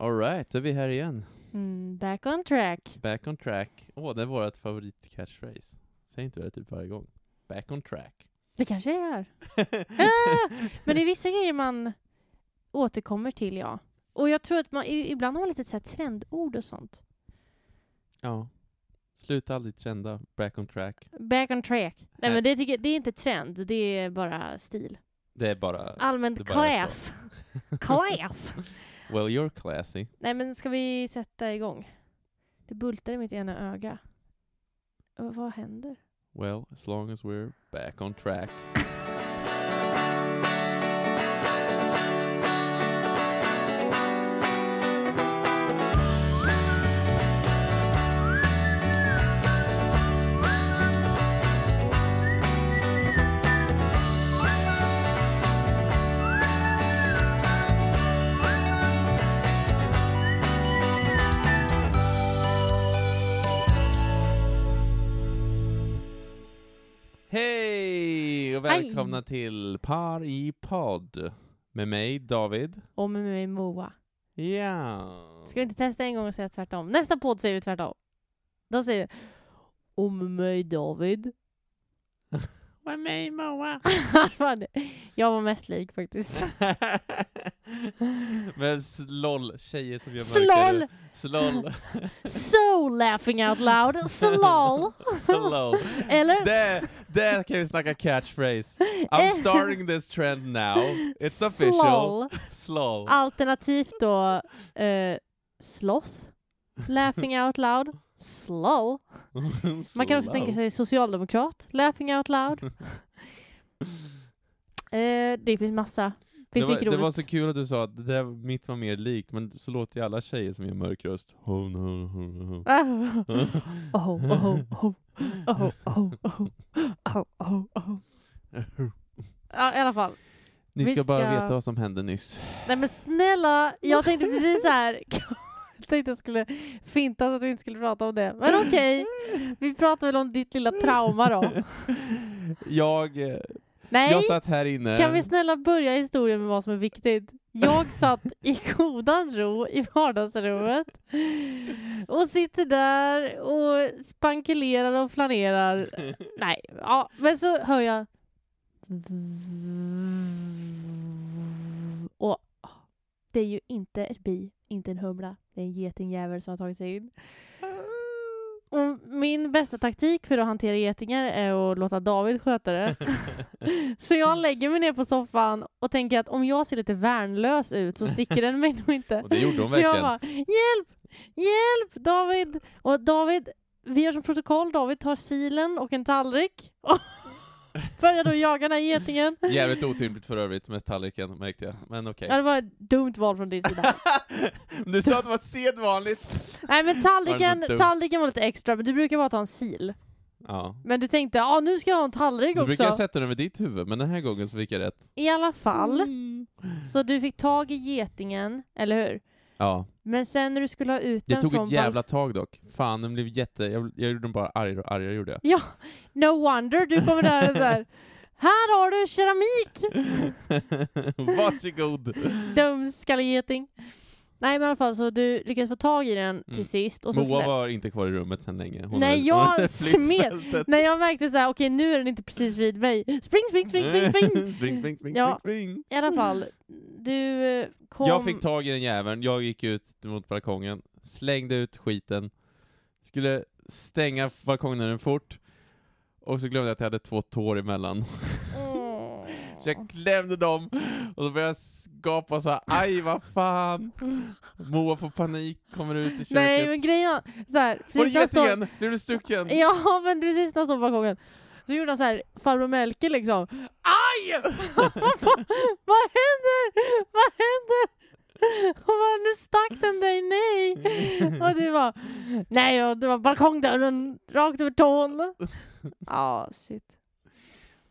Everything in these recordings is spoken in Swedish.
Alright, då är vi här igen. Mm, back on track. Back on track. Åh, det är vårt favorit catchphrase. Säger inte det typ varje gång? Back on track. Det kanske är. Ah, men det är vissa grejer man återkommer till, ja. Och jag tror att man ibland har man lite så här trendord och sånt. ja. Sluta aldrig trenda. Back on track. Back on track. Nej Nej. men det, tycker, jag- det är inte trend, det är bara stil. Det är bara... Allmänt det bara är class. Class! Well, you're classy. Nej men ska vi sätta igång? Det bultar i mitt ena öga. Vad händer? Well, as long as we're back on track. Och välkomna till Par i podd. Med mig, David. Och med mig Moa. Ja. Ska vi inte testa en gång och säga tvärtom? Nästa podd säger vi tvärtom. Då säger vi Och med mig David. Med mig, Moa. Jag var mest lik faktiskt. Men sloll, tjejer som gör Sloll! mörkare. Sloll! So laughing out loud. Slol. Sloll! Eller? Där, där kan vi snacka catchphrase. I'm starting this trend now. It's official. Slol. Sloll. Alternativt då eh, sloth. Laughing out loud. Slol. Man kan också tänka sig socialdemokrat. Laughing out loud. Eh, det finns massa. Finns det, var, det var, så kul att du sa att det där, mitt var mer likt, men så låter ju alla tjejer som gör mörk röst. Ja, i alla fall. Ni ska, ska, bara veta vad som hände nyss. Nej men snälla, jag tänkte precis så här. Jag tänkte jag skulle finta så att vi inte skulle prata om det. Men okej, okay. vi pratar väl om ditt lilla trauma då. Jag eh, Nej, jag satt här inne. kan vi snälla börja historien med vad som är viktigt? Jag satt i godan ro i vardagsrummet och sitter där och spankulerar och flanerar. Nej, ja, men så hör jag och det är ju inte ett bi, inte en humla, det är en getingjävel som har tagit sig in. Min bästa taktik för att hantera getingar är att låta David sköta det. Så jag lägger mig ner på soffan och tänker att om jag ser lite värnlös ut så sticker den mig nog inte. Och det gjorde hon Jag verkligen. bara, hjälp! Hjälp David! Och David, vi har som protokoll, David tar silen och en tallrik börjar då jaga den här getingen. Jävligt otympligt för övrigt med tallriken, märkte jag. Men okej. Ja, det var ett dumt val från din sida. du sa att det var ett sedvanligt. Nej men Var tallriken, dumt? tallriken var lite extra, men du brukar bara ta en sil. Ja. Men du tänkte, ja nu ska jag ha en tallrik Så brukar jag också. sätta den över ditt huvud, men den här gången så fick jag rätt. I alla fall, Mm. så du fick tag i getingen, eller hur? Ja. Men sen när du skulle ha ut den Det tog ett jävla tag dock. Fan, den blev jätte... Jag, jag gjorde den bara argare och argare, gjorde jag. Ja, no wonder du kommer där och där. Här har du keramik! Varsågod! Dum skallegeting. Nej men i alla fall så du lyckades få tag i den till Mm. sist och så Moa var inte kvar i rummet sen länge. Hon Nej, jag smet. När jag märkte så här, okej nu är den inte precis vid mig. Spring, spring, spring, spring, spring! spring, spring, spring, Ja. spring, spring. I alla fall, du eh, kom... Jag fick tag i den jäveln, jag gick ut mot balkongen, slängde ut skiten, skulle stänga balkongen fort, och så glömde jag att jag hade två tår emellan. Så jag klämde dem, och så började jag skapa och sa aj vad fan. Moa får panik, kommer ut i köket. Nej men grejen så här, Var det står... getingen? Blev du stucken? Ja men precis när han står på balkongen så gjorde han så här farbror Melker liksom. Aj! Vad händer? Vad händer? Och bara, nu stack den dig, nej! Och du var nej, och det var balkongdörren rakt över tån. Ja, shit.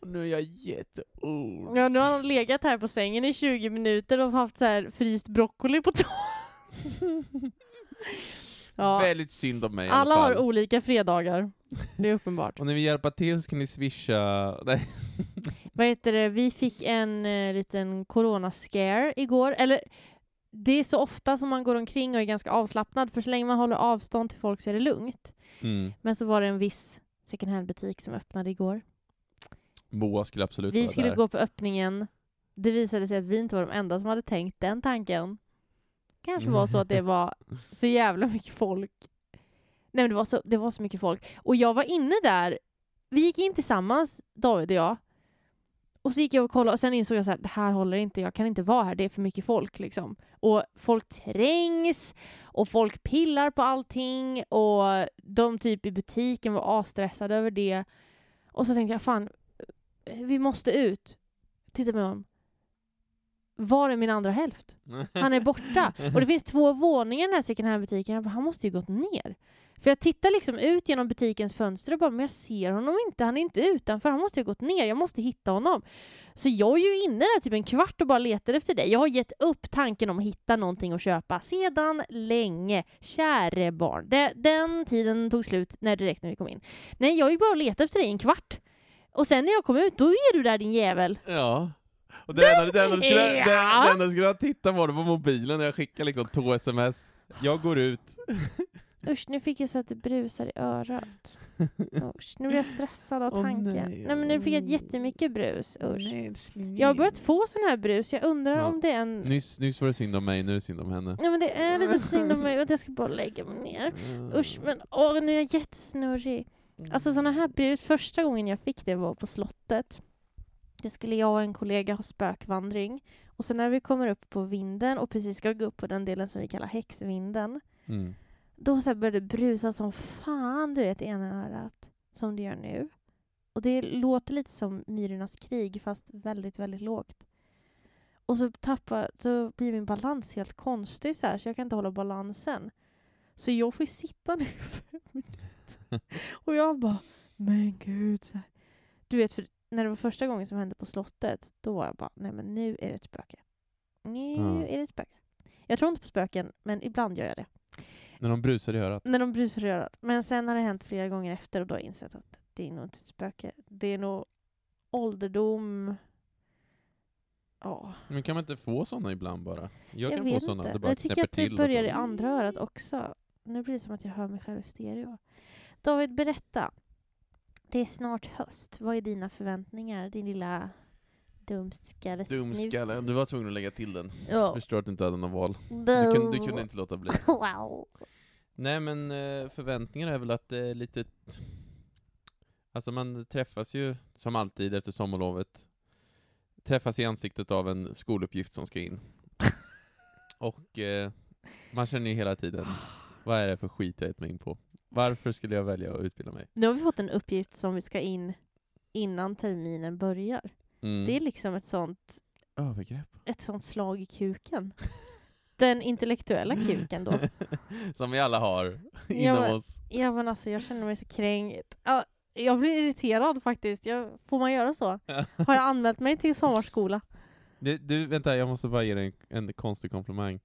Nu är jag jätteont. Ja, nu har han legat här på sängen i 20 minuter och haft så här fryst broccoli på tån. Ja, Väldigt synd om mig i alla alla har olika fredagar. Det är uppenbart. Och när vi hjälper till så kan ni swisha... Nej. Vad heter det? Vi fick en eh, liten corona-scare igår. Eller det är så ofta som man går omkring och är ganska avslappnad, för så länge man håller avstånd till folk så är det lugnt. Mm. Men så var det en viss second hand-butik som öppnade igår. Moa skulle absolut Vi vara skulle där. gå på öppningen. Det visade sig att vi inte var de enda som hade tänkt den tanken. Kanske var så att det var så jävla mycket folk. Nej men det var så, det var så mycket folk. Och jag var inne där. Vi gick in tillsammans, David och jag. Och så gick jag och kollade och sen insåg jag att det här håller inte, jag kan inte vara här, det är för mycket folk liksom. Och folk trängs och folk pillar på allting och de typ i butiken var asstressade över det. Och så tänkte jag, fan, vi måste ut. Titta mig om. Var är min andra hälft? Han är borta. Och det finns två våningar i den här second hand-butiken. Jag bara, han måste ju gått ner. För jag tittar liksom ut genom butikens fönster och bara, men jag ser honom inte. Han är inte utanför. Han måste ju ha gått ner. Jag måste hitta honom. Så jag är ju inne där typ en kvart och bara letar efter dig. Jag har gett upp tanken om att hitta någonting att köpa sedan länge. Käre barn. Den tiden tog slut när direkt när vi kom in. Nej, jag gick bara och letade efter dig en kvart. Och sen när jag kom ut, då är du där din jävel. Ja. Och det enda, det enda du skulle, Ja. det, det enda du skulle ha tittat var det på mobilen när jag skickade liksom två sms. Jag går ut. Usch, nu fick jag så att det brusar i örat. Usch, nu blir jag stressad av tanken. nej, nej, men nu fick jag jättemycket brus. Usch. Nej. Jag har börjat få sån här brus. Jag undrar Ja. om det är en... Nyss, nyss var det synd om mig, nu är det synd om henne. Nej men det är lite synd om mig jag ska bara lägga mig ner. Usch, men åh, nu är jag jättesnurrig. Alltså såna här brus, första gången jag fick det var på slottet. Det skulle jag och en kollega ha spökvandring. Och sen när vi kommer upp på vinden och precis ska gå upp på den delen som vi kallar häxvinden. Mm. Då så började det brusa som fan, du vet, i ena örat. Som det gör nu. Och det låter lite som Myrornas krig, fast väldigt, väldigt lågt. Och så tappar, så blir min balans helt konstig så här, så jag kan inte hålla balansen. Så jag får ju sitta ner Och jag bara, men gud. Så här. Du vet, för när det var första gången som hände på slottet, då var jag bara, nej men nu är det ett spöke. Nu Ja. är det ett spöke. Jag tror inte på spöken, men ibland gör jag det. När de brusar i örat. När de brusar i örat. Men sen har det hänt flera gånger efter och då har jag insett att det är nog inte ett spöke. Det är nog ålderdom. Ja, Men kan man inte få såna ibland bara? Jag, jag, kan få det bara jag tycker att det börjar i andra örat också. Nu blir det som att jag hör mig själv i stereo. David, berätta. Det är snart höst. Vad är dina förväntningar? Din lilla dumskallesnut. Dumskalle, du var tvungen att lägga till den. Ja. Jag förstår att du inte hade någon val. Du kunde, du kunde inte låta bli. Wow. Nej men eh, förväntningarna är väl att det är lite... Alltså man träffas ju som alltid efter sommarlovet. Träffas i ansiktet av en skoluppgift som ska in. Och eh, man känner ju hela tiden, vad är det för skit jag gett mig in på? Varför skulle jag välja att utbilda mig? Nu har vi fått en uppgift som vi ska in innan terminen börjar. Mm. Det är liksom ett sånt, Övergrepp. ett sånt slag i kuken. Den intellektuella kuken då. som vi alla har inom Ja, men- oss. Ja men alltså jag känner mig så kränkt. Ja, jag blir irriterad faktiskt. Jag, får man göra så? Har jag anmält mig till sommarskola? Du, du, vänta, jag måste bara ge dig en, en konstig komplimang.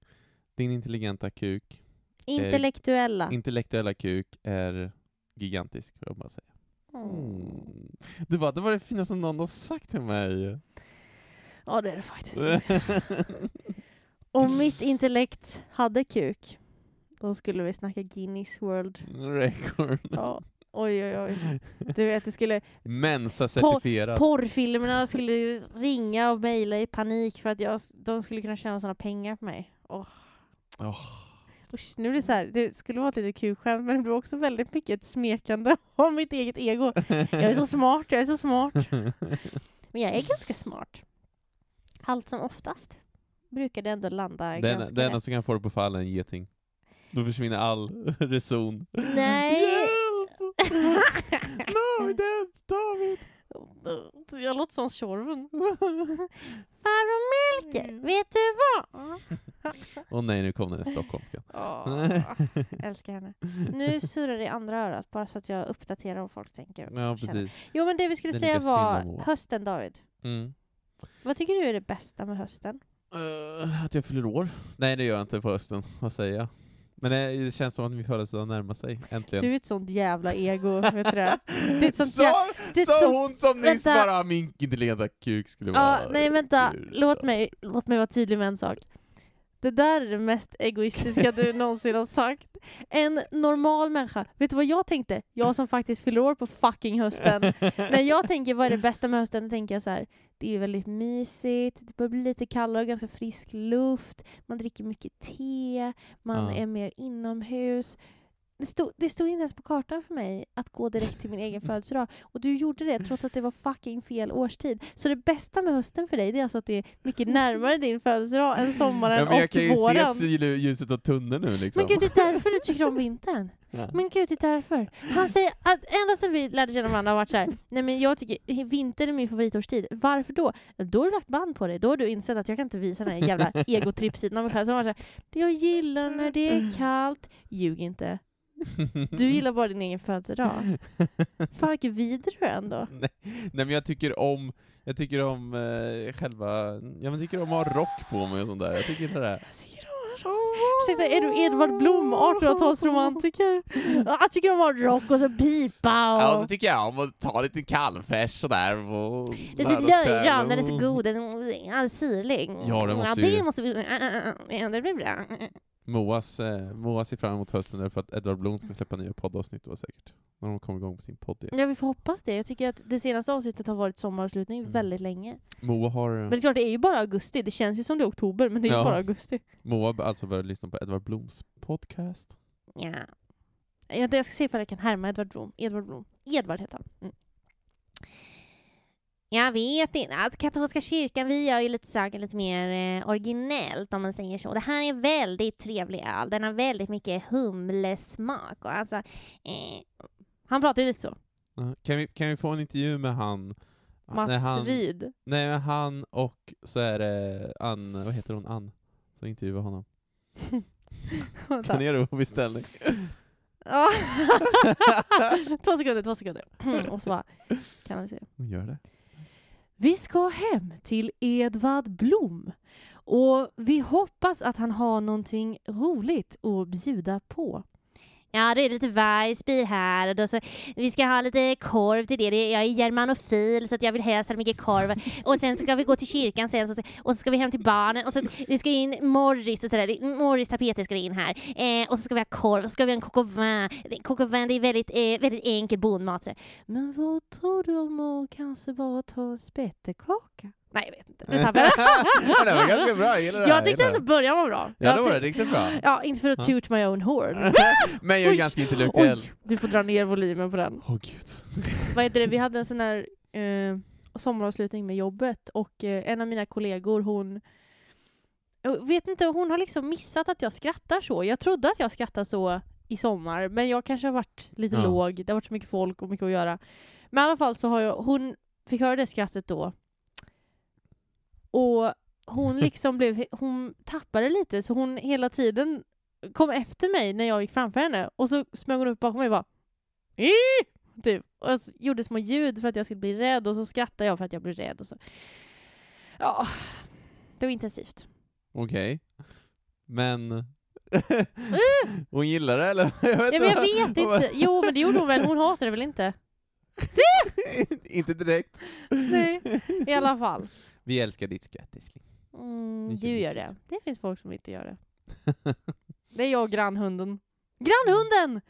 Din intelligenta kuk, Intellektuella. intellektuella kuk, är gigantisk, får jag bara säga. Mm. Det var det, var det finaste någon har sagt till mig. Ja det är det faktiskt. Om mitt intellekt hade kuk, då skulle vi snacka Guinness World. Record. Ja. Oj oj oj. Du vet, det skulle, Mensa-certifierat. porrfilmerna skulle ringa och mejla i panik för att jag, de skulle kunna tjäna sådana pengar på mig. Åh. Åh. Usch, nu är det så här, det skulle vara ett litet kukskämt men det blir också väldigt mycket ett smekande av mitt eget ego. Jag är så smart, jag är så smart. Men jag är ganska smart. Allt som oftast brukar det ändå landa Den, ganska den enda som kan få det på fall är en geting. Då försvinner all reson. Nej! Hjälp! David! David! Jag låter som Tjorven. Farbror Melker, vet du vad? Åh nej, nu kom den stockholmska. Åh, älskar henne. Nu surrar det i andra örat bara så att jag uppdaterar vad folk tänker. Ja, precis. Jo men det vi skulle Det är säga var hösten David. Mm. Vad tycker du är det bästa med hösten? Eh, att jag fyller år? Nej, det gör jag inte på hösten. Vad säger jag? Men det, känns som att min födelsedag närmar sig, äntligen. Du är ett sånt jävla ego, vet du det? Det är ett sånt jä- det är sa sånt- hon som nyss bara min intelligenta kuk skulle Ja, vara... nej vänta. Låt mig, låt mig vara tydlig med en sak. Det där är det mest egoistiska du någonsin har sagt. En normal människa. Vet du vad jag tänkte? Jag som faktiskt fyller år på fucking hösten. När jag tänker vad är det bästa med hösten, då tänker jag så här. Det är väldigt mysigt, det börjar bli lite kallare, ganska frisk luft, man dricker mycket te, man Ja. är mer inomhus. Det stod, det stod inte ens på kartan för mig att gå direkt till min egen födelsedag. Och du gjorde det trots att det var fucking fel årstid. Så det bästa med hösten för dig, det är alltså att det är mycket närmare din födelsedag än sommaren Ja, men jag och kan ju våren. se lju- ljuset av tunneln nu liksom. Men gud, det är därför du tycker om vintern. Ja. Men gud, det är därför. Han säger att ända sedan vi lärde känna varandra har varit så här. nej men jag tycker vinter är min favoritårstid. Varför då? Då har du lagt band på dig. Då har du insett att jag kan inte visa den här jävla egotrippsidan av mig själv. Så har man så här, jag gillar när det är kallt. Ljug inte. Du gillar bara din egen födelsedag. Fan vilken vidrig du är ändå. Nej, nej men jag tycker om, jag tycker om eh, själva, ja men tycker om att ha rock på mig och sånt där. Jag tycker det där. Ursäkta, är du Edvard Blom, 1800-talsromantiker? Jag tycker om att ha rock och så pipa och... Ja, och så tycker jag om att ta lite kallfärs sådär. Och Lite löjrom, den är så god, den är syrlig. Ja, det måste det ju- måste vi... Ja, det blir bra. Moas, eh, Moa ser fram emot hösten därför att Edvard Blom ska släppa nya poddavsnitt då säkert. När de kommer igång på sin podd igen. Ja, vi får hoppas det. Jag tycker att det senaste avsnittet har varit sommaravslutning Mm. väldigt länge. Moa har, Men det är klart, det är ju bara augusti. Det känns ju som det är oktober, men det är ju Ja. bara augusti. Moa har alltså börjat lyssna på Edvard Bloms podcast. Ja. Jag, jag ska se ifall jag kan härma Edvard Blom. Edvard Blom. Edvard heter han. Mm. Jag vet inte. Alltså, katolska kyrkan, vi gör ju lite saker lite mer eh, originellt om man säger så. Det här är en väldigt trevlig öl. Den har väldigt mycket humlesmak. Och alltså, eh, han pratar ju lite så. Ja, Kan vi, kan vi få en intervju med han? Mats när han, Ryd. Nej, men han och så är det Ann, vad heter hon, Ann? Så intervjuar honom. Kan ni göra det på beställning? Två sekunder, två sekunder. Och så bara, kan vi se. Gör det. Vi ska hem till Edvard Blom och vi hoppas att han har någonting roligt att bjuda på. Ja, då är det lite Weissbier här och då så, vi ska ha lite korv till det. det. Jag är germanofil så att jag vill helst ha mycket korv. Och sen ska vi gå till kyrkan sen så, och så ska vi hem till barnen och så det ska in Morris och sådär. Morris tapeter ska in här. Eh, och så ska vi ha korv och så ska vi ha en coq au vin. Coq au vin det är väldigt, eh, väldigt enkel bondmat. Men vad tror du om att kanske bara ta en spettekaka? Nej, jag vet inte. Det var ganska bra, jag gillar det här. Jag tyckte ändå början var bra. Ja, det var det riktigt bra. Ja, inte för att toot my own horn. Men jag är ganska intellektuell. Oj, du får dra ner volymen på den. Åh gud. Vad heter det? Vi hade en sån här eh, sommaravslutning med jobbet och eh, en av mina kollegor, hon jag vet inte, hon har liksom missat att jag skrattar så. Jag trodde att jag skrattade så i sommar, men jag kanske har varit lite Ja. låg. Det har varit så mycket folk och mycket att göra. Men i alla fall så har jag, hon fick höra det skrattet då. Och hon liksom blev, hon tappade lite så hon hela tiden kom efter mig när jag gick framför henne och så smög hon upp bakom mig och bara typ. Och jag gjorde små ljud för att jag skulle bli rädd och så skrattade jag för att jag blev rädd och så. Ja, det var intensivt. Okej. Men... hon gillar det eller? Jag vet Ja, men jag vet inte. Jo, men det gjorde hon väl. Hon hatar det väl inte? inte direkt. Nej, i alla fall. Vi älskar ditt skratt älskling. Mm, du gör det. Det finns folk som inte gör det. Det är jag och grannhunden. Grannhunden!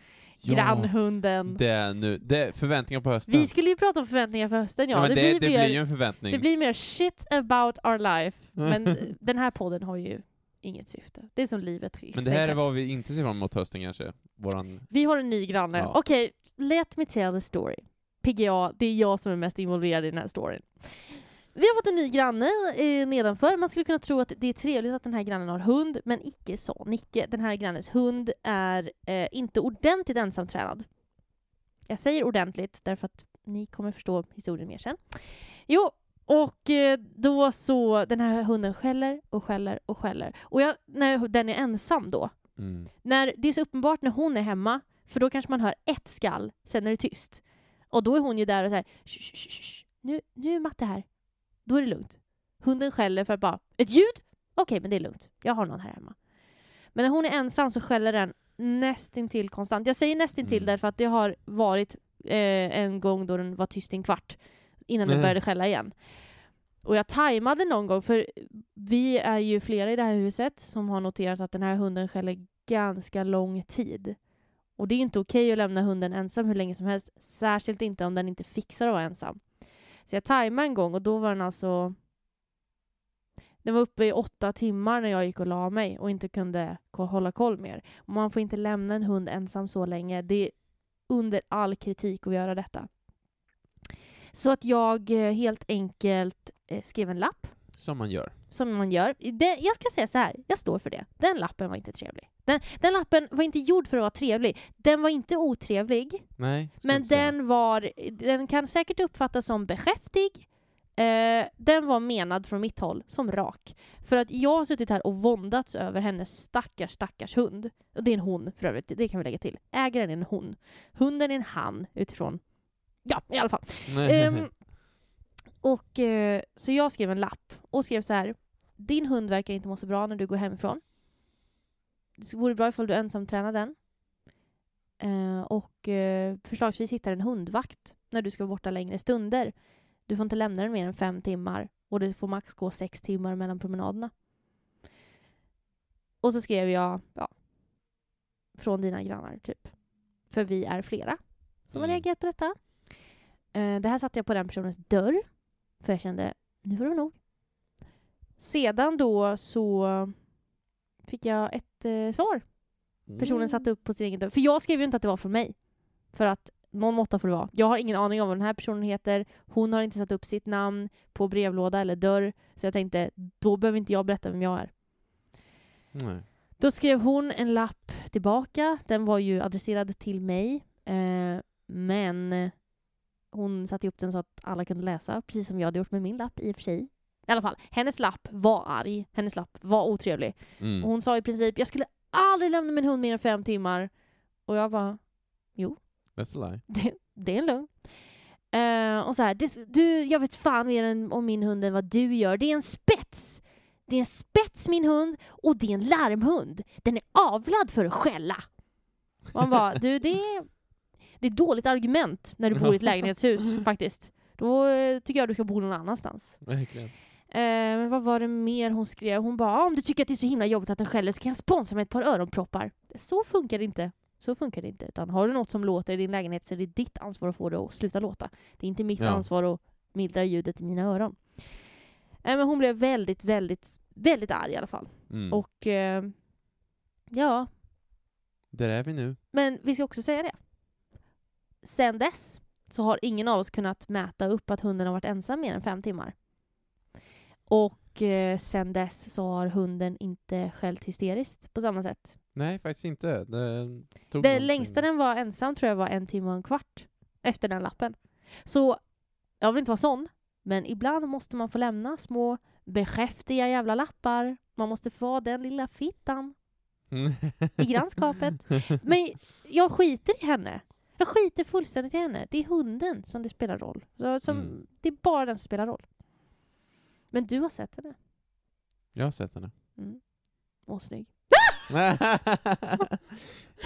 Grannhunden! Det är nu, det är förväntningar på hösten. Vi skulle ju prata om förväntningar för hösten, ja. ja, det, det, blir blir mer, ju en förväntning. det blir mer shit about our life. Men eh, den här podden har ju inget syfte. Det är som livet Men det här är vad vi inte ser fram emot hösten kanske. Våran... Vi har en ny granne. Ja. Okej, let me tell the story. PGA, det är jag som är mest involverad i den här storyn. Vi har fått en ny granne eh, nedanför. Man skulle kunna tro att det är trevligt att den här grannen har hund, men icke så. Nicke, den här grannens hund, är eh, inte ordentligt ensamtränad. Jag säger ordentligt därför att ni kommer förstå historien mer sen. Jo, och eh, då så, den här hunden skäller och skäller och skäller. Och jag, när den är ensam då, Mm. när det är så uppenbart när hon är hemma, för då kanske man hör ett skall, sen är det tyst. Och då är hon ju där och säger "Shh, shh, shh, shh. nu, nu är Matte här. Då är det lugnt. Hunden skäller för att bara, ett ljud? Okej, men det är lugnt. Jag har någon här hemma. Men när hon är ensam så skäller den nästintill konstant. Jag säger nästintill Mm. därför att det har varit eh, en gång då den var tyst i en kvart innan den Mhm. började skälla igen. Och jag tajmade någon gång, för vi är ju flera i det här huset som har noterat att den här hunden skäller ganska lång tid. Och det är inte okej att lämna hunden ensam hur länge som helst, särskilt inte om den inte fixar att vara ensam. Så jag tajmade en gång och då var den alltså... Den var uppe i åtta timmar när jag gick och la mig och inte kunde hålla koll mer. Man får inte lämna en hund ensam så länge. Det är under all kritik att göra detta. Så att jag eh, helt enkelt eh, skrev en lapp som man gör. som man gör. Det, jag ska säga så här, jag står för det. Den lappen var inte trevlig. Den, den lappen var inte gjord för att vara trevlig. Den var inte otrevlig, Nej, men den var... Den kan säkert uppfattas som beskäftig. Eh, den var menad från mitt håll som rak. För att jag har suttit här och våndats över hennes stackars, stackars hund. Och det är en hon för övrigt, det kan vi lägga till. Ägaren är en hon. Hunden är en han utifrån... Ja, i alla fall. Ehm, och eh, Så jag skrev en lapp och skrev så här. Din hund verkar inte må så bra när du går hemifrån. Det vore bra ifall du ensam tränar den. Eh, och eh, förslagsvis hittar en hundvakt när du ska vara borta längre stunder. Du får inte lämna den mer än fem timmar och det får max gå sex timmar mellan promenaderna. Och så skrev jag, ja, från dina grannar, typ. För vi är flera som har Mm. reagerat på detta. Eh, det här satte jag på den personens dörr, för jag kände, nu får det nog. Sedan då så fick jag ett eh, svar. Personen Mm. satte upp på sin egen dörr. För jag skrev ju inte att det var från mig. För att någon måtta får det vara. Jag har ingen aning om vad den här personen heter. Hon har inte satt upp sitt namn på brevlåda eller dörr. Så jag tänkte, då behöver inte jag berätta vem jag är. Nej. Då skrev hon en lapp tillbaka. Den var ju adresserad till mig. Eh, men hon satte upp den så att alla kunde läsa, precis som jag hade gjort med min lapp i och för sig. I alla fall, hennes lapp var arg. Hennes lapp var otrevlig. Mm. Och hon sa i princip, jag skulle aldrig lämna min hund mer än fem timmar. Och jag bara, That's a lie. det, det är en lugn. Eh, och så här, du, jag vet fan mer än om min hund än vad du gör. Det är en spets! Det är en spets min hund och det är en larmhund. Den är avlad för att skälla. Man bara, du det är, det är ett dåligt argument när du bor i ett lägenhetshus faktiskt. Då eh, tycker jag du ska bo någon annanstans. Verkligen. Eh, men vad var det mer hon skrev? Hon bara, "Ah, om du tycker att det är så himla jobbigt att den skäller så kan jag sponsra med ett par öronproppar. Så funkar det inte. Så funkar det inte. Utan har du något som låter i din lägenhet så är det ditt ansvar att få det att sluta låta. Det är inte mitt Ja. ansvar att mildra ljudet i mina öron. Eh, men hon blev väldigt, väldigt, väldigt arg i alla fall. Mm. Och eh, ja, Där är vi nu. men vi ska också säga det. Sen dess så har ingen av oss kunnat mäta upp att hunden har varit ensam mer än fem timmar. Och eh, sen dess så har hunden inte skällt hysteriskt på samma sätt. Nej, faktiskt inte. Det, tog Det längsta den var ensam tror jag var en timme och en kvart efter den lappen. Så jag vill inte vara sån, men ibland måste man få lämna små beskäftiga jävla lappar. Man måste få ha den lilla fittan i grannskapet. Men jag skiter i henne. Jag skiter fullständigt i henne. Det är hunden som det spelar roll. Så, som, Mm. Det är bara den som spelar roll. Men du har sett henne. Jag har sett henne. Mm. Och snygg.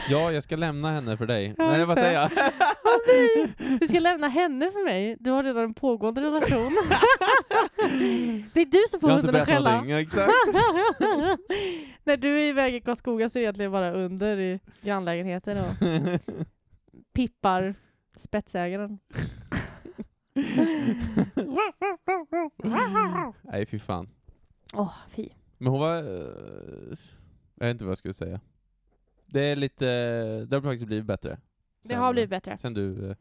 ja, jag ska lämna henne för dig. Ja, Nej, vad säger jag? Du ska lämna henne för mig. Du har redan en pågående relation. det är du som får jag har inte hunden att berättat skälla. någonting. När du är iväg i Karlskoga så är det egentligen bara under i grannlägenheten och pippar spetsägaren. Nej, fy fan. Åh, fy. Men hon var... eh, jag vet inte vad jag skulle säga. Det är lite... Det har faktiskt blivit bättre. Det har blivit bättre. Sen du eh,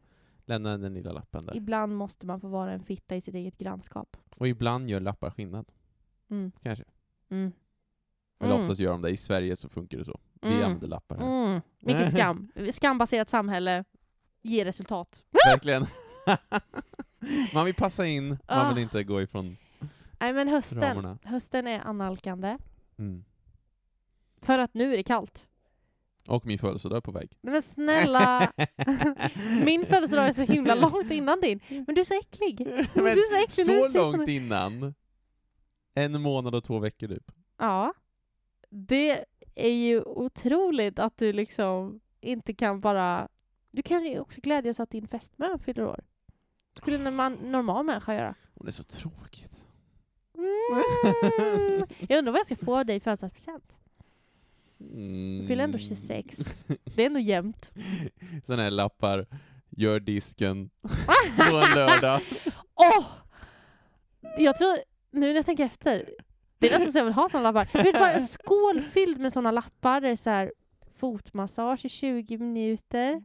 lämnade den lilla lappen där. Ibland måste man få vara en fitta i sitt eget grannskap. Och ibland gör lappar skillnad. Mm. Kanske. Mm. Eller Mm. oftast gör de det. I Sverige så funkar det så. Vi Mm. använder lappar här. Mm. Mycket skam. Skambaserat samhälle ger resultat. Verkligen. man vill passa in, man Ah. vill inte gå ifrån Nej men hösten, ramarna. hösten är analkande. Mm. För att nu är det kallt. Och min födelsedag är på väg. Nej men snälla! Min födelsedag är så himla långt innan din. Men du är så äcklig. Du Men är så äcklig du så långt innan. En månad och två veckor typ. Ja. Det är ju otroligt att du liksom inte kan bara... Du kan ju också glädjas att din fästmö fyller år. skulle en man, normal människa göra. Och det är så tråkigt. Mm. Jag undrar vad jag ska få dig i födelsedagspresent. Mm. Du fyller ändå 26. Det är ändå jämnt. Sådana här lappar, gör disken på en lördag. Åh! Jag tror, nu när jag tänker efter, det är nästan så jag vill ha sådana lappar. Vet du vad, en skål fylld med sådana lappar, det är så här fotmassage i 20 minuter.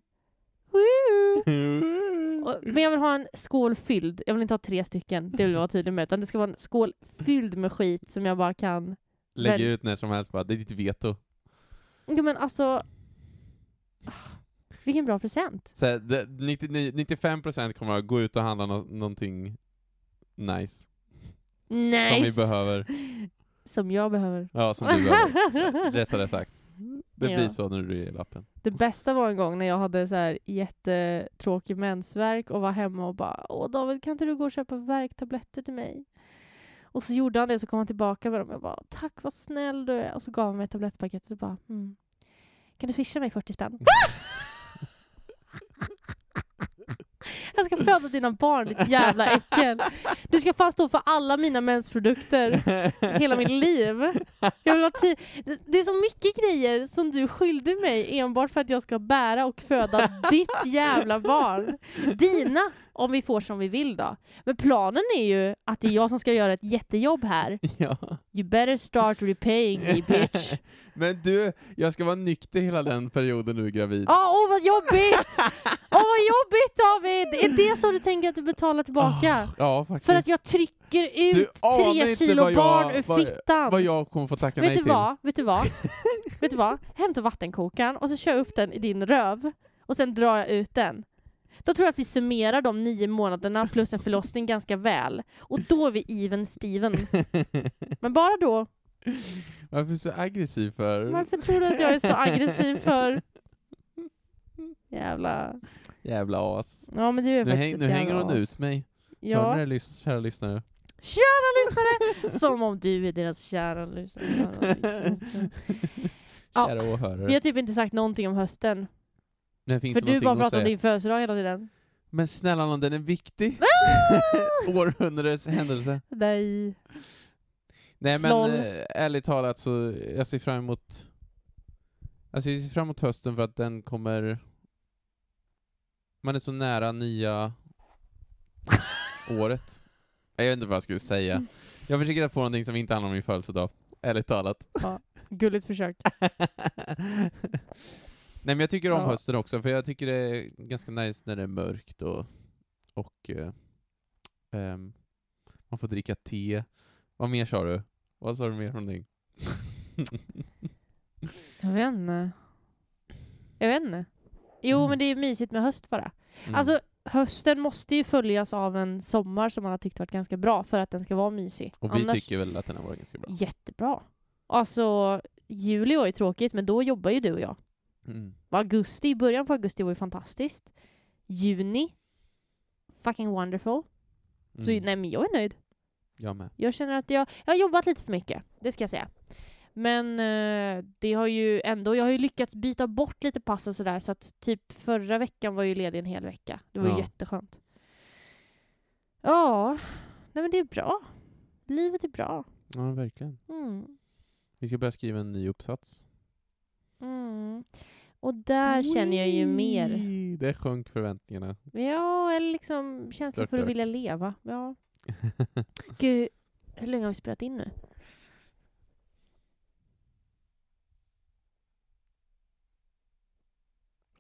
Men jag vill ha en skål fylld, jag vill inte ha tre stycken, det vill jag vara tydlig med, utan det ska vara en skål fylld med skit som jag bara kan... Lägg Väl- ut när som helst bara, det är ditt veto. Jo men alltså... Vilken bra present. Så här, det, 99, 95% kommer att gå ut och handla nå någonting nice. Nice! Som vi behöver. Som jag behöver. Ja, som du behöver. Rättare sagt. Det Ja. blir så när du ger lappen. Det bästa var en gång när jag hade så här jättetråkig mensvärk och var hemma och bara Åh David, kan inte du gå och köpa värktabletter till mig? Och så gjorde han det, så kom han tillbaka med dem. Jag bara Tack, vad snäll du är. Och så gav han mig tablettpaketet och bara mm. Kan du swisha mig 40 spänn? Jag ska föda dina barn, ditt jävla äckel. Du ska fan stå för alla mina mensprodukter hela mitt liv. Jag vill ha ti- det, är så mycket grejer som du skyllde mig enbart för att jag ska bära och föda ditt jävla barn. Dina, om vi får som vi vill då. Men planen är ju att det är jag som ska göra ett jättejobb här. ja. You better start repaying me bitch. Men du, jag ska vara nykter hela den perioden du är gravid. Åh, åh vad jobbigt! Åh vad jobbigt David! Är det så du tänker att du betalar tillbaka? Ja, faktiskt. För att jag trycker ut anar tre kilo jag- barn ur vad- fittan. Vad jag kommer få tacka Vet nej du till. vad? Vet du vad? Vet du vad? Hämta vattenkokaren och så kör jag upp den i din röv och sen drar jag ut den. Då tror jag att vi summerar de nio månaderna plus en förlossning ganska väl. Och då är vi even Steven. Men bara då. Varför så aggressiv för? Varför tror du att jag är så aggressiv för? Jävla... Jävla as. Ja men du är Nu, faktiskt häng, nu hänger hon as. ut mig. Hör Ja. ni det, kära lyssnare? Kära lyssnare! Som om du är deras kära lyssnare. Kära åhörare. Vi har typ inte sagt någonting om hösten. Det finns För det du bara pratar om din födelsedag hela tiden. Men snälla nån, den är viktig. Århundradets händelse. Nej. Nej men eh, ärligt talat så, jag ser fram emot Alltså jag ser fram emot hösten för att den kommer Man är så nära nya året. Jag vet inte vad jag skulle säga. Jag försöker hitta på någonting som inte handlar om min födelsedag. Ärligt talat. Gulligt försök. Nej men jag tycker om Ja. hösten också, för jag tycker det är ganska nice när det är mörkt och, och eh, ehm, man får dricka te. Vad mer sa du? Vad sa du mer för någonting? Jag vet inte. Jag vet inte. Jo, Mm. men det är mysigt med höst bara. Mm. Alltså, hösten måste ju följas av en sommar som man har tyckt varit ganska bra för att den ska vara mysig. och vi Annars, tycker väl att den har varit ganska bra. Jättebra. Alltså, juli var ju tråkigt, men då jobbar ju du och jag. Mm. Augusti, i början på augusti var ju fantastiskt. Juni, fucking wonderful. Så, Mm. nej men jag är nöjd. Jag med. Jag känner att jag, jag har jobbat lite för mycket, det ska jag säga. Men eh, det har ju ändå, jag har ju lyckats byta bort lite pass och sådär så att typ förra veckan var ju ledig en hel vecka. Det var ju Ja. jätteskönt. Ja, nej men det är bra. Livet är bra. Ja, verkligen. Mm. Vi ska börja skriva en ny uppsats. Mm. Och där känner jag ju mer. Där sjönk förväntningarna. Ja, eller liksom känslan för att vilja leva. Ja. Gud, hur länge har vi spelat in nu?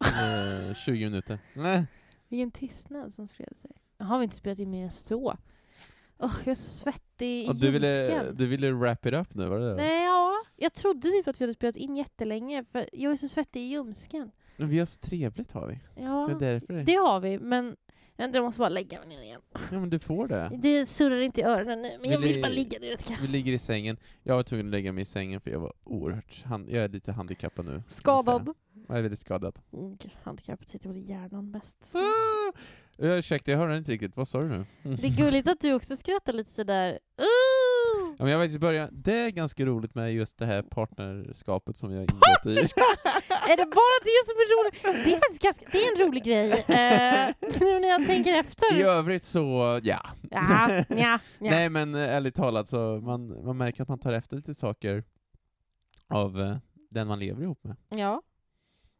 eh, 20 minuter. Nej. Vilken tystnad som spred sig. Har vi inte spelat in mer än så? Åh, jag är så svettig i Och du, ville, du ville wrap it up nu, var det det? Nej, ja. Jag trodde typ att vi hade spelat in jättelänge, för jag är så svettig i ljumsken. Men vi har så trevligt har vi. Ja, Det är därför. Det. har vi, men jag måste bara lägga mig ner igen. Ja men du får det. Det surrar inte i öronen nu, men jag Vill bara ligga ner lite Vi ligger i sängen. Jag var tvungen att lägga mig i sängen för jag var oerhört, hand, jag är lite handikappad nu. Skadad. Jag är väldigt skadad. Mm, handikappet sitter väl i hjärnan mest. Uh, ursäkta, jag hörde inte riktigt. Vad sa du nu? Mm. Det är gulligt att du också skrattar lite sådär. Ooh! Ja, men jag vet i början, det är ganska roligt med just det här partnerskapet som jag ingått i. Är det bara det som är roligt? Det är faktiskt ganska, det är en rolig grej. Eh, nu när jag tänker efter. I övrigt så, ja. Ja, ja, ja. Nej men eh, ärligt talat så, man, man märker att man tar efter lite saker av eh, den man lever ihop med. ja.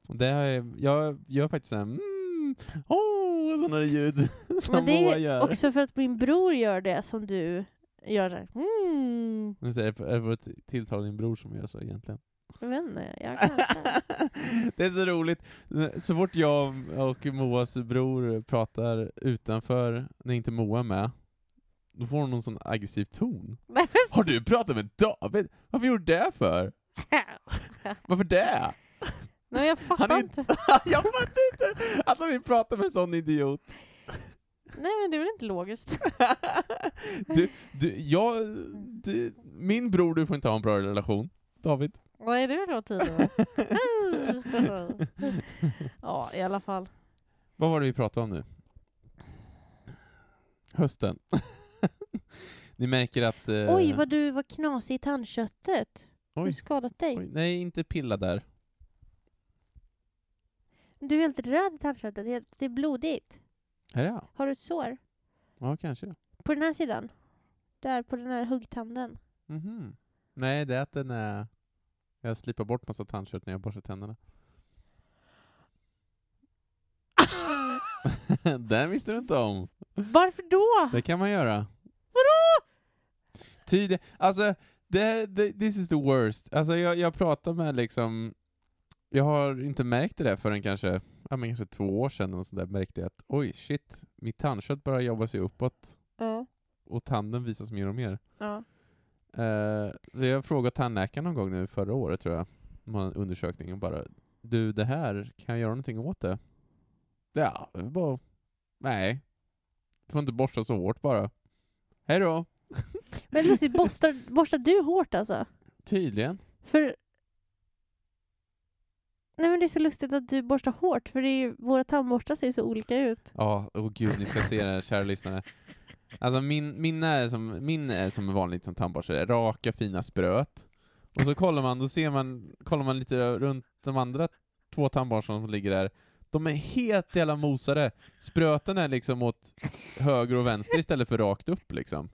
Och det har jag, jag gör faktiskt såhär, mm, åh, sådana där ljud som Men det Moa är gör. också för att min bror gör det som du gör. så här, Mm. Är det för att tilltala din bror som gör så egentligen? Jag vet inte, jag kanske. det är så roligt, så fort jag och Moas bror pratar utanför, när inte Moa är med, då får hon någon sån aggressiv ton. Har du pratat med David? Varför gjorde du det för? Varför det? Nej, jag fattar inte. jag fattar inte att han vill prata med en sån idiot. Nej men det är väl inte logiskt? du, du, jag, du, min bror, du får inte ha en bra relation. David. Nej det är tydligen. ja i alla fall. Vad var det vi pratade om nu? Hösten. Ni märker att... eh, Oj vad du var knasig i tandköttet. Har du oj, skadat dig? oj, nej, inte pilla där. Du är helt röd i tandköttet, det är blodigt. Är det? Har du ett sår? Ja, kanske. På den här sidan? Där på den här huggtanden? Mhm. Nej, det är att den är... Jag slipar bort massa tandkött när jag borstar tänderna. Den visste du inte om. Varför då? Det kan man göra. Vadå? Tydligt. Alltså, det, det, this is the worst. Alltså jag, jag pratar med liksom, jag har inte märkt det där förrän kanske, ja men kanske två år sedan och sådär märkte jag att oj shit, mitt tandkött börjar jobba sig uppåt Ja. och tanden visas mer och mer. ja. Eh, så jag frågade tandläkaren någon gång nu förra året tror jag, en undersökning och bara du det här, kan jag göra någonting åt det? Ja, det bara, nej. Du får inte borsta så hårt bara. Hej då. Men lustigt, borstar, borstar du hårt alltså? Tydligen. För... Nej men det är så lustigt att du borstar hårt, för det är ju, våra tandborstar ser så olika ut. Ja, åh gud, ni ska se det här, kära lyssnare. Alltså min, min, är som, min är som vanligt som tandborste, raka fina spröt. Och så kollar man, då ser man, kollar man lite runt de andra två tandborstarna som ligger där. De är helt jävla mosade. Spröten är liksom åt höger och vänster istället för rakt upp liksom.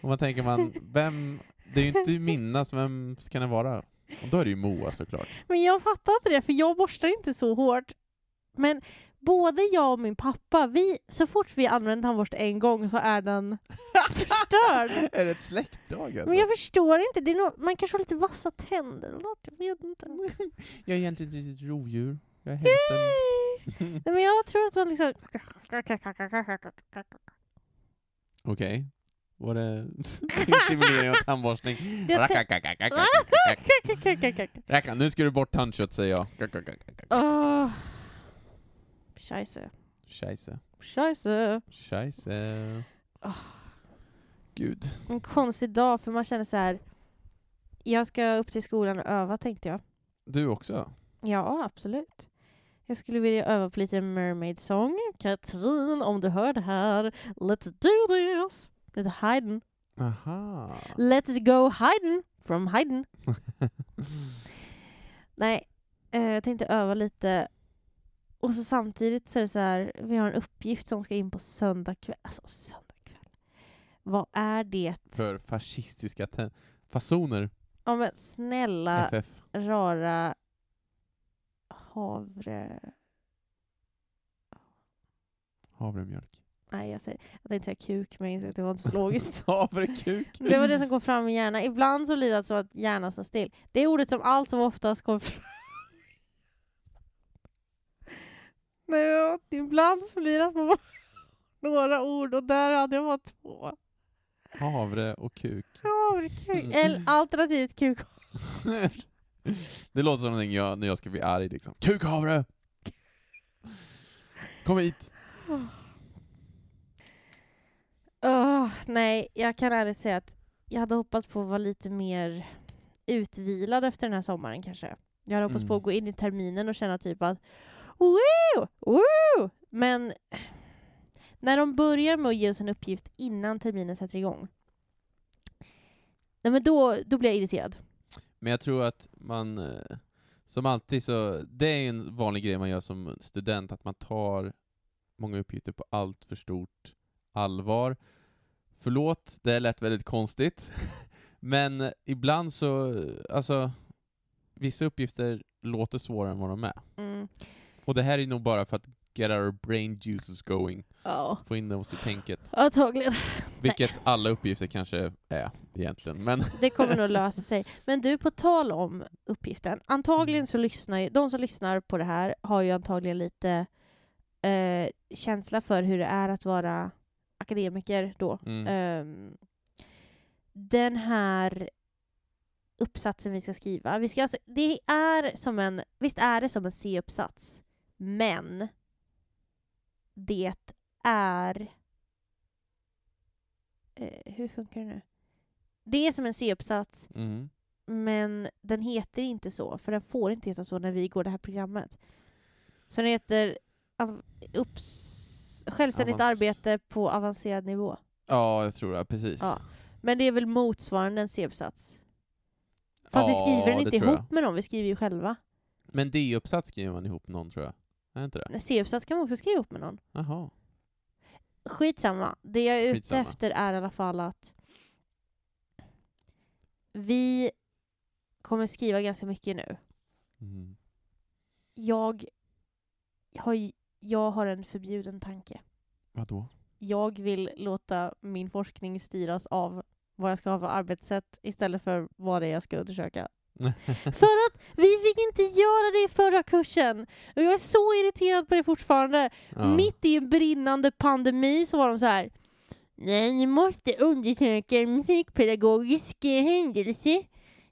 Och man tänker man, vem, det är ju inte mina, så vem kan det vara? Och då är det ju Moa såklart. Men jag fattar inte det, för jag borstar inte så hårt. Men både jag och min pappa, vi, så fort vi använder tandborste en gång så är den förstörd. är det ett släktdag alltså? Men jag förstår inte, det är nog, man kanske har lite vassa tänder eller något, jag vet inte. Jag är egentligen ett litet rovdjur. Jag är hälften... Nej, men jag tror att man liksom... Okej. Var det stimulering av tandborstning? Racka, nu ska du bort tandkött säger jag. Scheisse. Scheisse. Scheisse. Scheisse. Gud. En konstig dag, för man känner så här. Jag ska upp till skolan och öva, tänkte jag. Du också? Ja, absolut. Jag skulle vilja öva på lite Mermaid Song. Katrin, om du hör det här, let's do this! Lite Haydn. Aha. Let's go Haydn! From Haydn. Nej, eh, jag tänkte öva lite. Och så samtidigt så är det så här, vi har en uppgift som ska in på söndag kväll. Alltså söndag kväll. Vad är det? För fascistiska fasoner. Ja men snälla FF. rara havre... Havremjölk. Nej, jag, säger, jag tänkte säga kuk, men jag insåg att det var inte så logiskt. Havrekuk. Det var det som kom fram i hjärnan. Ibland så blir det alltså att hjärnan står still. Det är ordet som allt som oftast kommer fram. Nej, ibland så blir det att man bara några ord och där hade jag bara två. Havre och kuk. Havrekuk. Eller alternativt kuk. det låter som någonting jag, när jag ska bli arg liksom. Kukhavre! Kom hit! Åh, nej, jag kan ärligt säga att jag hade hoppats på att vara lite mer utvilad efter den här sommaren kanske. Jag hade hoppats Mm. på att gå in i terminen och känna typ att woo, woo! Men när de börjar med att ge oss en uppgift innan terminen sätter igång Nej men då, då blir jag irriterad. Men jag tror att man, eh, som alltid så, det är en vanlig grej man gör som student, att man tar många uppgifter på allt för stort allvar. Förlåt, det lät väldigt konstigt, men ibland så, alltså, vissa uppgifter låter svårare än vad de är. Mm. Och det här är nog bara för att get our brain juices going, Ja, få in oss i tänket. antagligen. Vilket alla uppgifter kanske är egentligen, men Det kommer nog lösa sig. Men du, på tal om uppgiften. Antagligen så lyssnar ju, de som lyssnar på det här har ju antagligen lite eh, känsla för hur det är att vara akademiker då. mm. Ehm, den här uppsatsen vi ska skriva, vi ska alltså, det är som en, visst är det som en C-uppsats, men det är... Eh, hur funkar det nu? Det är som en C-uppsats, Mm. men den heter inte så, för den får inte heta så när vi går det här programmet. Så den heter upps, Självständigt Avans- arbete på avancerad nivå. Ja, jag tror det, precis. Ja. Men det är väl motsvarande en C-uppsats? Fast vi Ja, skriver den inte jag. ihop med någon, vi skriver ju själva. Men D-uppsats skriver man ihop med någon tror jag. Är inte det? C-uppsats kan man också skriva ihop med någon. Jaha. Skitsamma. Det jag är ute Skitsamma. efter är i alla fall att vi kommer skriva ganska mycket nu. Mm. Jag har, ju- jag har en förbjuden tanke. Vadå? Jag vill låta min forskning styras av vad jag ska ha för arbetssätt istället för vad det är jag ska undersöka. För att vi fick inte göra det i förra kursen! Och jag är så irriterad på det fortfarande. Ja. Mitt i en brinnande pandemi så var de så här. Nej, ni måste undersöka en musikpedagogisk händelse.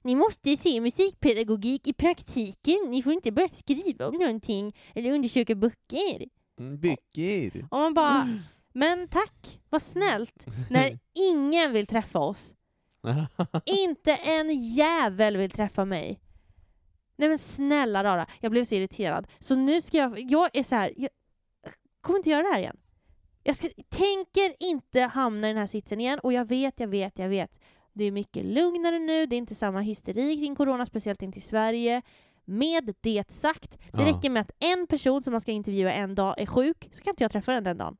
Ni måste se musikpedagogik i praktiken. Ni får inte bara skriva om någonting eller undersöka böcker. Mm, Böcker. Och man bara, men tack, vad snällt. När ingen vill träffa oss. Inte en jävel vill träffa mig. Nej men snälla rara, jag blev så irriterad. Så nu ska jag, jag är så här, jag kommer inte göra det här igen. Jag ska, tänker inte hamna i den här sitsen igen och jag vet, jag vet, jag vet. Det är mycket lugnare nu, det är inte samma hysteri kring corona, speciellt inte i Sverige. Med det sagt, det Ja. räcker med att en person som man ska intervjua en dag är sjuk, så kan inte jag träffa den den dagen.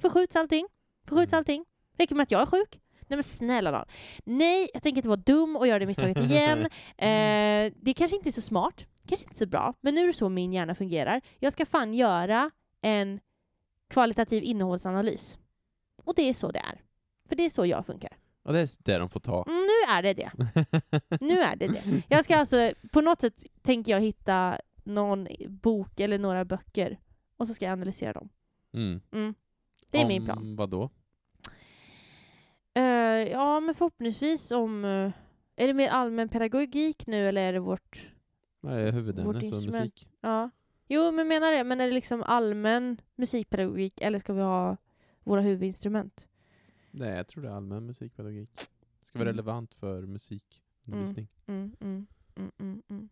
Förskjuts allting, förskjuts Mm. allting. Räcker med att jag är sjuk. Nej men snälla nån. Nej, jag tänker inte vara dum och göra det misstaget igen. Eh, det kanske inte är så smart, kanske inte så bra, men nu är det så min hjärna fungerar. Jag ska fan göra en kvalitativ innehållsanalys. Och det är så det är. För det är så jag funkar. Och det är det de får ta. Mm, nu är det det. Nu är det det. Jag ska alltså, på något sätt tänker jag hitta någon bok eller några böcker och så ska jag analysera dem. Mm. Mm. Det är Om min plan. Vadå? Eh, ja, men förhoppningsvis om... eh, är det mer allmän pedagogik nu eller är det vårt... Är Vårt huvudämne? Så musik? Ja. Jo, men menar det. Men är det liksom allmän musikpedagogik eller ska vi ha våra huvudinstrument? Nej, jag tror det är allmän musikpedagogik. Det ska vara Mm. relevant för musikundervisning. Mm, mm, mm, mm, mm.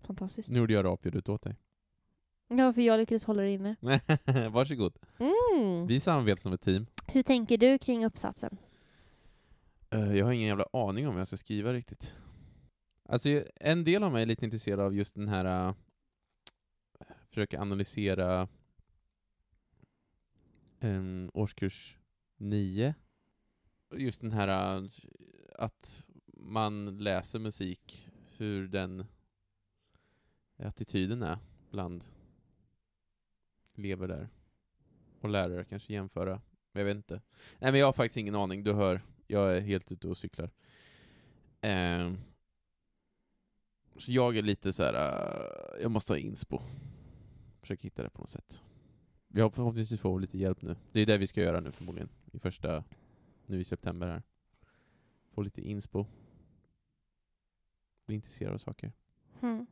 Fantastiskt. Nu gjorde jag rapljudet åt dig. Ja, för jag lyckades hålla det inne. Varsågod. Mm. Vi samarbetar som ett team. Hur tänker du kring uppsatsen? Eh, jag har ingen jävla aning om vad jag ska skriva riktigt. Alltså, en del av mig är lite intresserad av just den här... Uh, försöka analysera en årskurs nio. Just den här äh, att man läser musik, hur den attityden är bland elever där. Och lärare kanske jämföra. Jag vet inte. Nej men jag har faktiskt ingen aning, du hör. Jag är helt ute och cyklar. Eh, så jag är lite så här. Äh, jag måste ha inspo. Försöka hitta det på något sätt. Vi har förhoppningsvis får lite hjälp nu. Det är det vi ska göra nu förmodligen. I första, nu i september här. Få lite inspo. Bli intresserad av saker. Mm.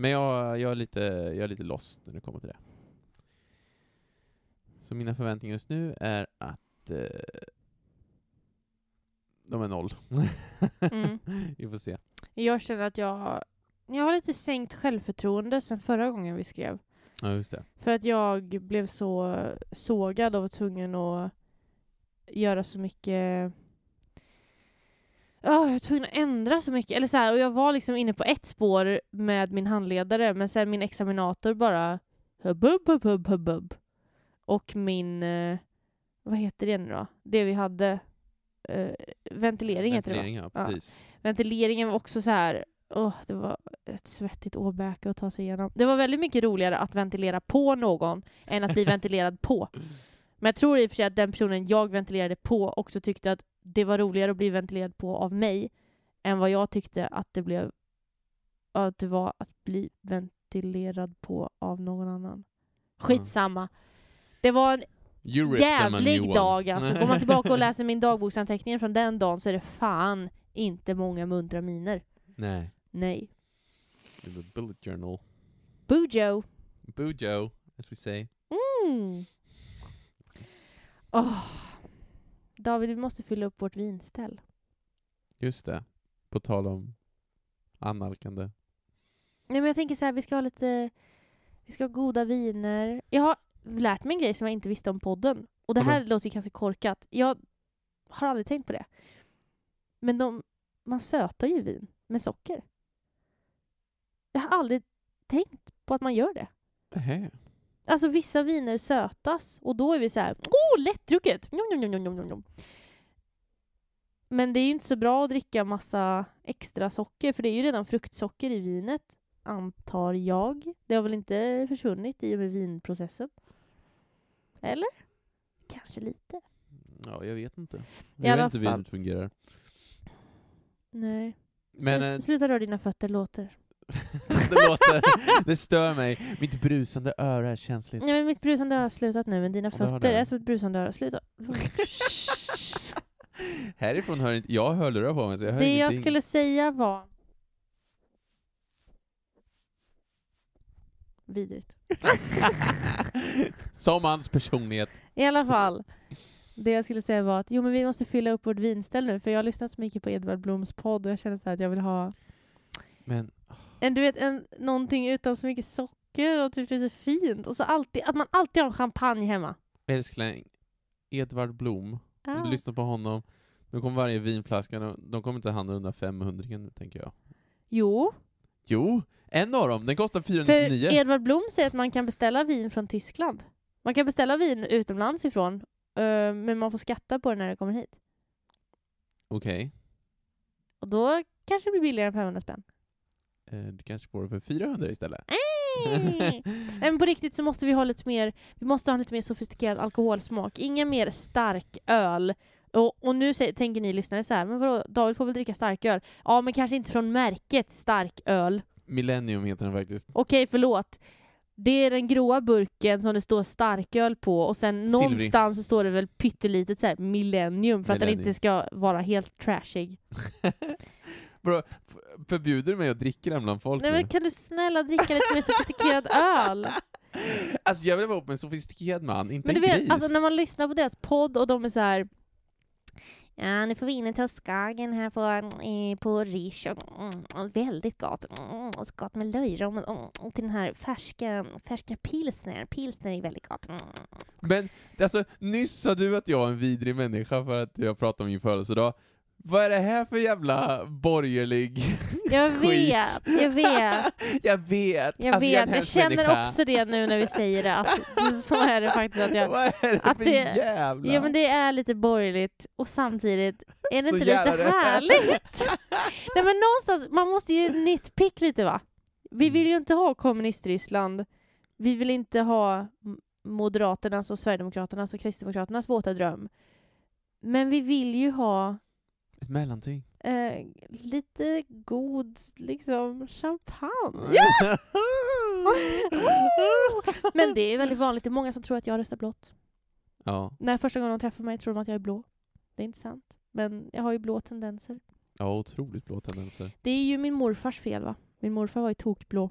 Men jag, jag, är lite, jag är lite lost när det kommer till det. Så mina förväntningar just nu är att eh, de är noll. Mm. Vi får se. Jag känner att jag, jag har lite sänkt självförtroende sen förra gången vi skrev. Ja, just det. För att jag blev så sågad och var tvungen att göra så mycket Ja, jag var tvungen att ändra så mycket. Eller så här, och jag var liksom inne på ett spår med min handledare, men sen min examinator bara hubb, hubb, hubb, hubb, hubb. Och min, eh, vad heter det nu då? Det vi hade, eh, ventilering heter det va? Ventilering, ja, Ja. precis. Ventileringen var också så här, åh, det var ett svettigt åbäke att ta sig igenom. Det var väldigt mycket roligare att ventilera på någon än att bli ventilerad på. Men jag tror i och för sig att den personen jag ventilerade på också tyckte att det var roligare att bli ventilerad på av mig än vad jag tyckte att det blev att det var att bli ventilerad på av någon annan. Skitsamma. Det var en jävlig dag alltså. Går man tillbaka och läser min dagboksanteckning från den dagen så är det fan inte många muntra miner. Nej. Nej. Det var bullet journal. Bujo! Bujo, as we say. Mm. Åh. David, vi måste fylla upp vårt vinställ. Just det. På tal om annalkande. Nej, men jag tänker så här, vi ska ha lite... Vi ska ha goda viner. Jag har lärt mig en grej som jag inte visste om podden. Och det här Vadå? låter ju kanske korkat. Jag har aldrig tänkt på det. Men de, man sötar ju vin med socker. Jag har aldrig tänkt på att man gör det. Nähä. Alltså vissa viner sötas och då är vi så här, åh lättdrucket! Njom, njom, njom, njom, njom, njom. Men det är ju inte så bra att dricka massa extra socker för det är ju redan fruktsocker i vinet, antar jag. Det har väl inte försvunnit i och med vinprocessen? Eller? Kanske lite. Ja, jag vet inte. Jag vet inte hur vinet fungerar. Nej. Men Sluta, eh, sluta röra dina fötter, låter. Det låter, det stör mig. Mitt brusande öra är känsligt. Nej men mitt brusande öra har slutat nu men dina fötter är som ett brusande öra. Sluta. Härifrån hör inte, jag har hörlurar på mig så jag hör Det jag ingenting. skulle säga var... Vidrigt. Som hans personlighet. I alla fall. Det jag skulle säga var att jo, men vi måste fylla upp vårt vinställ nu för jag har lyssnat så mycket på Edvard Bloms podd och jag känner så att jag vill ha Men en, du vet, en, någonting utan så mycket socker och typ lite fint. Och så alltid, att man alltid har champagne hemma. älskling, Edvard Blom, om Ah. du lyssnar på honom, då kommer varje vinflaska, de- de kommer inte handla under 500 nu, tänker jag. Jo, Jo, en av dem, den kostar för 499. Edvard Blom säger att man kan beställa vin från Tyskland. Man kan beställa vin utomlands ifrån, eh, men man får skatta på det när det kommer hit. Okej, Och då kanske det blir billigare än 500 spänn. Eh, du kanske får det för 400 istället. Nej. Men på riktigt så måste vi ha lite mer, vi måste ha lite mer sofistikerad alkoholsmak. Ingen mer stark öl. Och, och nu säger, tänker ni lyssnare så här, men vadå, David får väl dricka starköl? Ja, men kanske inte från märket starköl. Millennium heter den faktiskt. Okej, förlåt. Det är den gråa burken som det står starköl på och sen Silvrig. någonstans så står det väl pyttelitet så här millennium för att den Millennium. inte ska vara helt trashig. Bro, förbjuder du mig att dricka den bland folk Nej men kan du snälla dricka lite mer sofistikerad öl? Alltså jag vill vara ihop med en sofistikerad man, inte Men du en vet, gris. alltså när man lyssnar på deras podd och de är så här. Ja, nu får vi in en Skagen här på, eh, på Rish. Och, mm, väldigt gott. Mm, och så gott med löjrom. Och, mm, och till den här färska, färska pilsner. Pilsner är väldigt gott. Mm. Men alltså, nyss sa du att jag är en vidrig människa för att jag pratar om min födelsedag. Vad är det här för jävla borgerlig... Jag vet, jag vet. jag vet! Jag alltså, vet. Jag, hemsk känner människa. också det nu när vi säger det. Att, så är det faktiskt. Att jag, Vad är det att för det- jävla... ja men det är lite borgerligt och samtidigt är det Så inte lite härligt? Nej men någonstans, man måste ju nitpick lite va? Vi vill ju inte ha kommunistryssland. Vi vill inte ha Moderaternas och Sverigedemokraternas och Kristdemokraternas våta dröm. Men vi vill ju ha Ett mellanting. eh, lite god liksom champagne. Ja! Men det är väldigt vanligt. Det är många som tror att jag röstar blått. ja. När första gången de träffar mig tror de att jag är blå. Det är inte sant. Men jag har ju blå tendenser. ja, otroligt blå tendenser. Det är ju min morfars fel va? Min morfar var ju tokblå.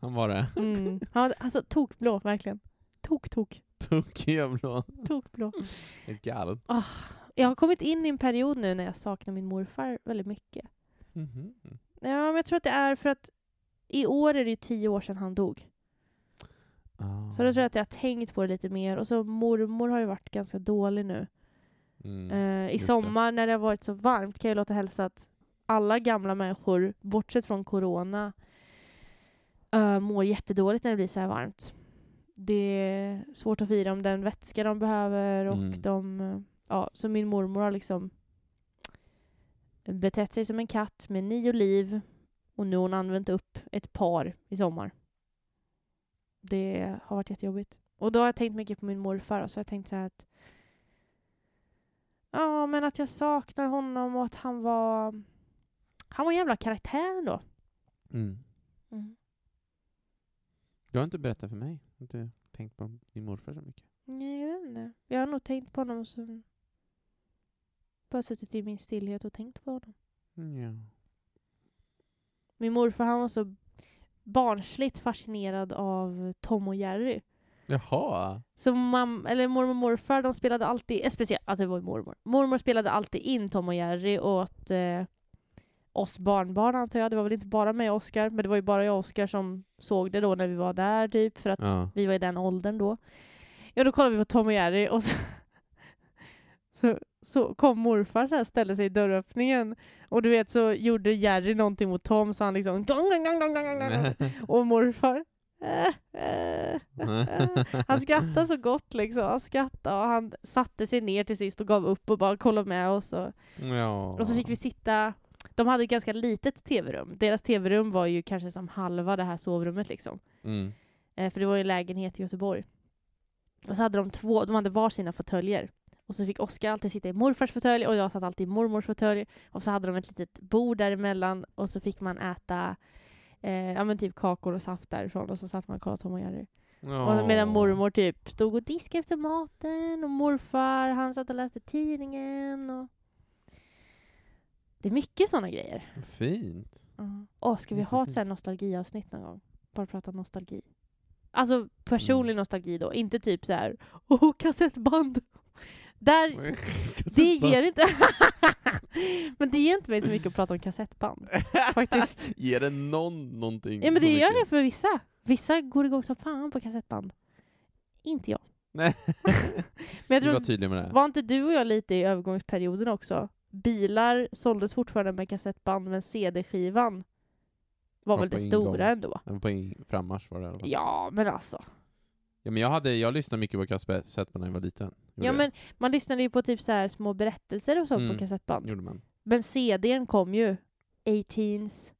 Han var det. Mm. Han var, alltså tokblå, verkligen. Tok, tok, Tokiga blå. tokblå. Helt galen. Jag har kommit in i en period nu när jag saknar min morfar väldigt mycket. Mhm. Ja, men jag tror att det är för att i år är det ju tio år sedan han dog. Ah. Så då tror jag att jag har tänkt på det lite mer. Och så mormor har ju varit ganska dålig nu. Mm. Eh, I just det. sommar när det har varit så varmt kan jag låta hälsa att alla gamla människor, bortsett från corona, uh, mår jättedåligt när det blir så här varmt. Det är svårt att i dem den vätska de behöver och Mm. de, eh, ja, så min mormor har liksom betett sig som en katt med nio liv och nu har hon använt upp ett par i sommar. Det har varit jättejobbigt. Och då har jag tänkt mycket på min morfar och så har jag tänkt så här att Ja, men att jag saknar honom och att han var... Han var en jävla karaktär ändå. Mm. Du har inte berättat för mig. Jag har inte tänkt på din morfar så mycket. Nej, jag vet inte. Jag har nog tänkt på honom som... Bara suttit i min stillhet och tänkt på honom. Mm, Ja. Min morfar han var så barnsligt fascinerad av Tom och Jerry. Jaha. Så mam, eller mormor och morfar, de spelade alltid, eh, speciellt, alltså det var mormor. Mormor spelade alltid in Tom och Jerry åt eh, oss barnbarn antar jag. Det var väl inte bara mig och Oscar, men det var ju bara jag och Oscar som såg det då när vi var där typ, för att Ja. vi var i den åldern då. Ja, då kollade vi på Tom och Jerry och så, så, så kom morfar så här, ställde sig i dörröppningen och du vet så gjorde Jerry någonting mot Tom så han liksom dong, dong, dong, dong, dong, och morfar äh, äh, äh. Han skrattade så gott liksom. Han skrattade och han satte sig ner till sist och gav upp och bara kollade med oss. Och, ja. och så fick vi sitta... De hade ett ganska litet tv-rum. Deras tv-rum var ju kanske som halva det här sovrummet liksom. Mm. Eh, för det var ju en lägenhet i Göteborg. Och så hade de två, de hade var sina fåtöljer. Och så fick Oskar alltid sitta i morfars fåtölj och jag satt alltid i mormors fåtölj. Och så hade de ett litet bord däremellan och så fick man äta eh, ja, men typ kakor och saft därifrån och så satt man och kollade Tom och Jerry. Och medan mormor typ stod och diskade efter maten och morfar han satt och läste tidningen. Och... Det är mycket sådana grejer. Fint. Åh, ska vi ha ett sånt nostalgiavsnitt någon gång? Bara prata nostalgi. Alltså personlig Mm. nostalgi då, inte typ så här. åh kassettband. Där, det ger inte... men det ger inte mig så mycket att prata om kassettband. faktiskt. Ger det någon någonting? Ja men det gör det för vissa. Vissa går igång som fan på kassettband. Inte jag. Nej. Men jag var tror, tydlig med det. var inte du och jag lite i övergångsperioden också? Bilar såldes fortfarande med kassettband, men CD-skivan var Var väl det ingång. stora ändå? Det var på in- frammarsch var det i alla fall. Ja, men alltså. Ja, men jag, hade, jag lyssnade mycket på kassettband när jag var liten. Gjorde Ja, men man lyssnade ju på typ så här små berättelser och sånt Mm. på kassettband. gjorde man. Men CDn kom ju. 18s,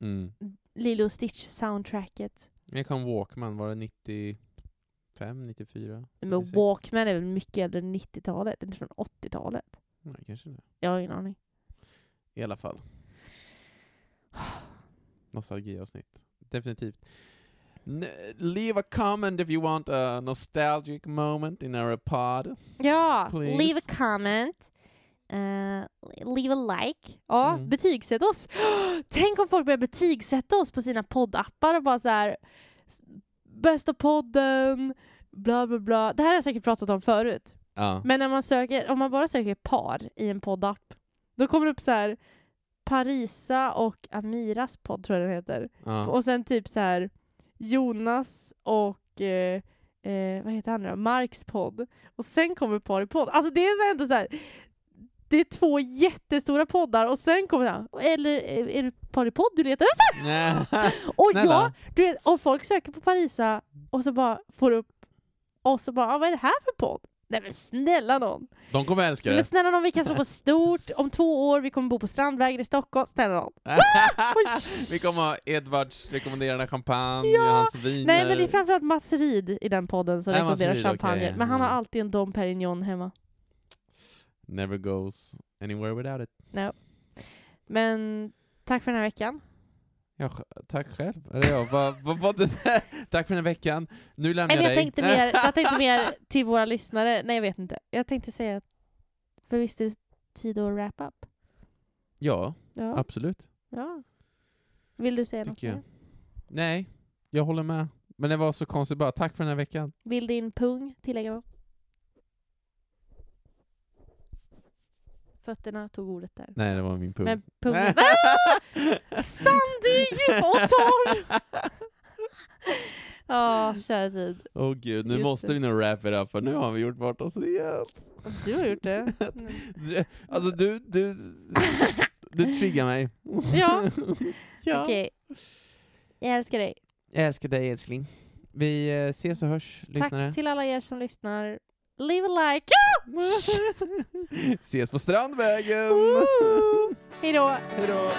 Mm. Lilo Stitch soundtracket. Jag kom Walkman, var det 95, 94? Men 96? Walkman är väl mycket äldre än 90-talet, inte från 80-talet. Nej, kanske det. Jag har ingen aning. I alla fall. Nostalgiavsnitt. Definitivt. Leave a comment if you want a nostalgic moment in our pod. Ja, Please. leave a comment. Uh, leave a like. Ja, Mm. betygsätt oss. Tänk om folk börjar betygsätta oss på sina poddappar och bara så här bästa podden, bla bla bla. Det här har jag säkert pratat om förut. Ja. Men när man söker, om man bara söker par i en poddapp, då kommer det upp så här Parisa och Amiras podd tror jag den heter. ja. Och sen typ så här Jonas och eh, eh, vad heter han då? Marks podd. Och sen kommer Paripodd. Alltså det är så ändå så här. Det är två jättestora poddar och sen kommer här, eller är är det Paripodd du letar efter? Och Snälla. ja, du vet, om folk söker på Parisa och så bara får upp och så bara, ah, vad är det här för podd? Nej men snälla någon! De kommer älska Men det. snälla någon, vi kan slå på stort, om två år, vi kommer bo på Strandvägen i Stockholm, snälla någon. Vi kommer ha Edvards rekommenderade champagne, Ja. hans viner. Nej men det är framförallt Mats Rid i den podden som Nej, rekommenderar champagne. okej. Men han har Mm. alltid en Dom Perignon hemma. Never goes anywhere without it. Men tack för den här veckan. Ja, tack själv. Eller ja, vad, vad, vad? Tack för den här veckan. Nu lämnar Eller jag jag dig. tänkte, mer, jag tänkte mer till våra lyssnare. Nej jag vet inte. Jag tänkte säga att för visst är det tid att wrap up? Ja, Ja. absolut. ja. Vill du säga något Tycker jag. mer? Nej, jag håller med. Men det var så konstigt bara. Tack för den här veckan. Vill din pung tillägga något? Fötterna tog ordet där. Nej, det var min pung. Men pungen... Ah! Sandig och torr! Ja, kära tid. Åh gud, nu Just måste det. vi nog wrap it up för nu har vi gjort bort oss rejält. Du har gjort det. Alltså du, du, du triggar mig. Ja. ja. Okej. Jag älskar dig. Jag älskar dig älskling. Vi eh, ses och hörs, lyssnare. Tack till alla er som lyssnar. Leave a like. Ses på Strandvägen! Hej då. Hejdå!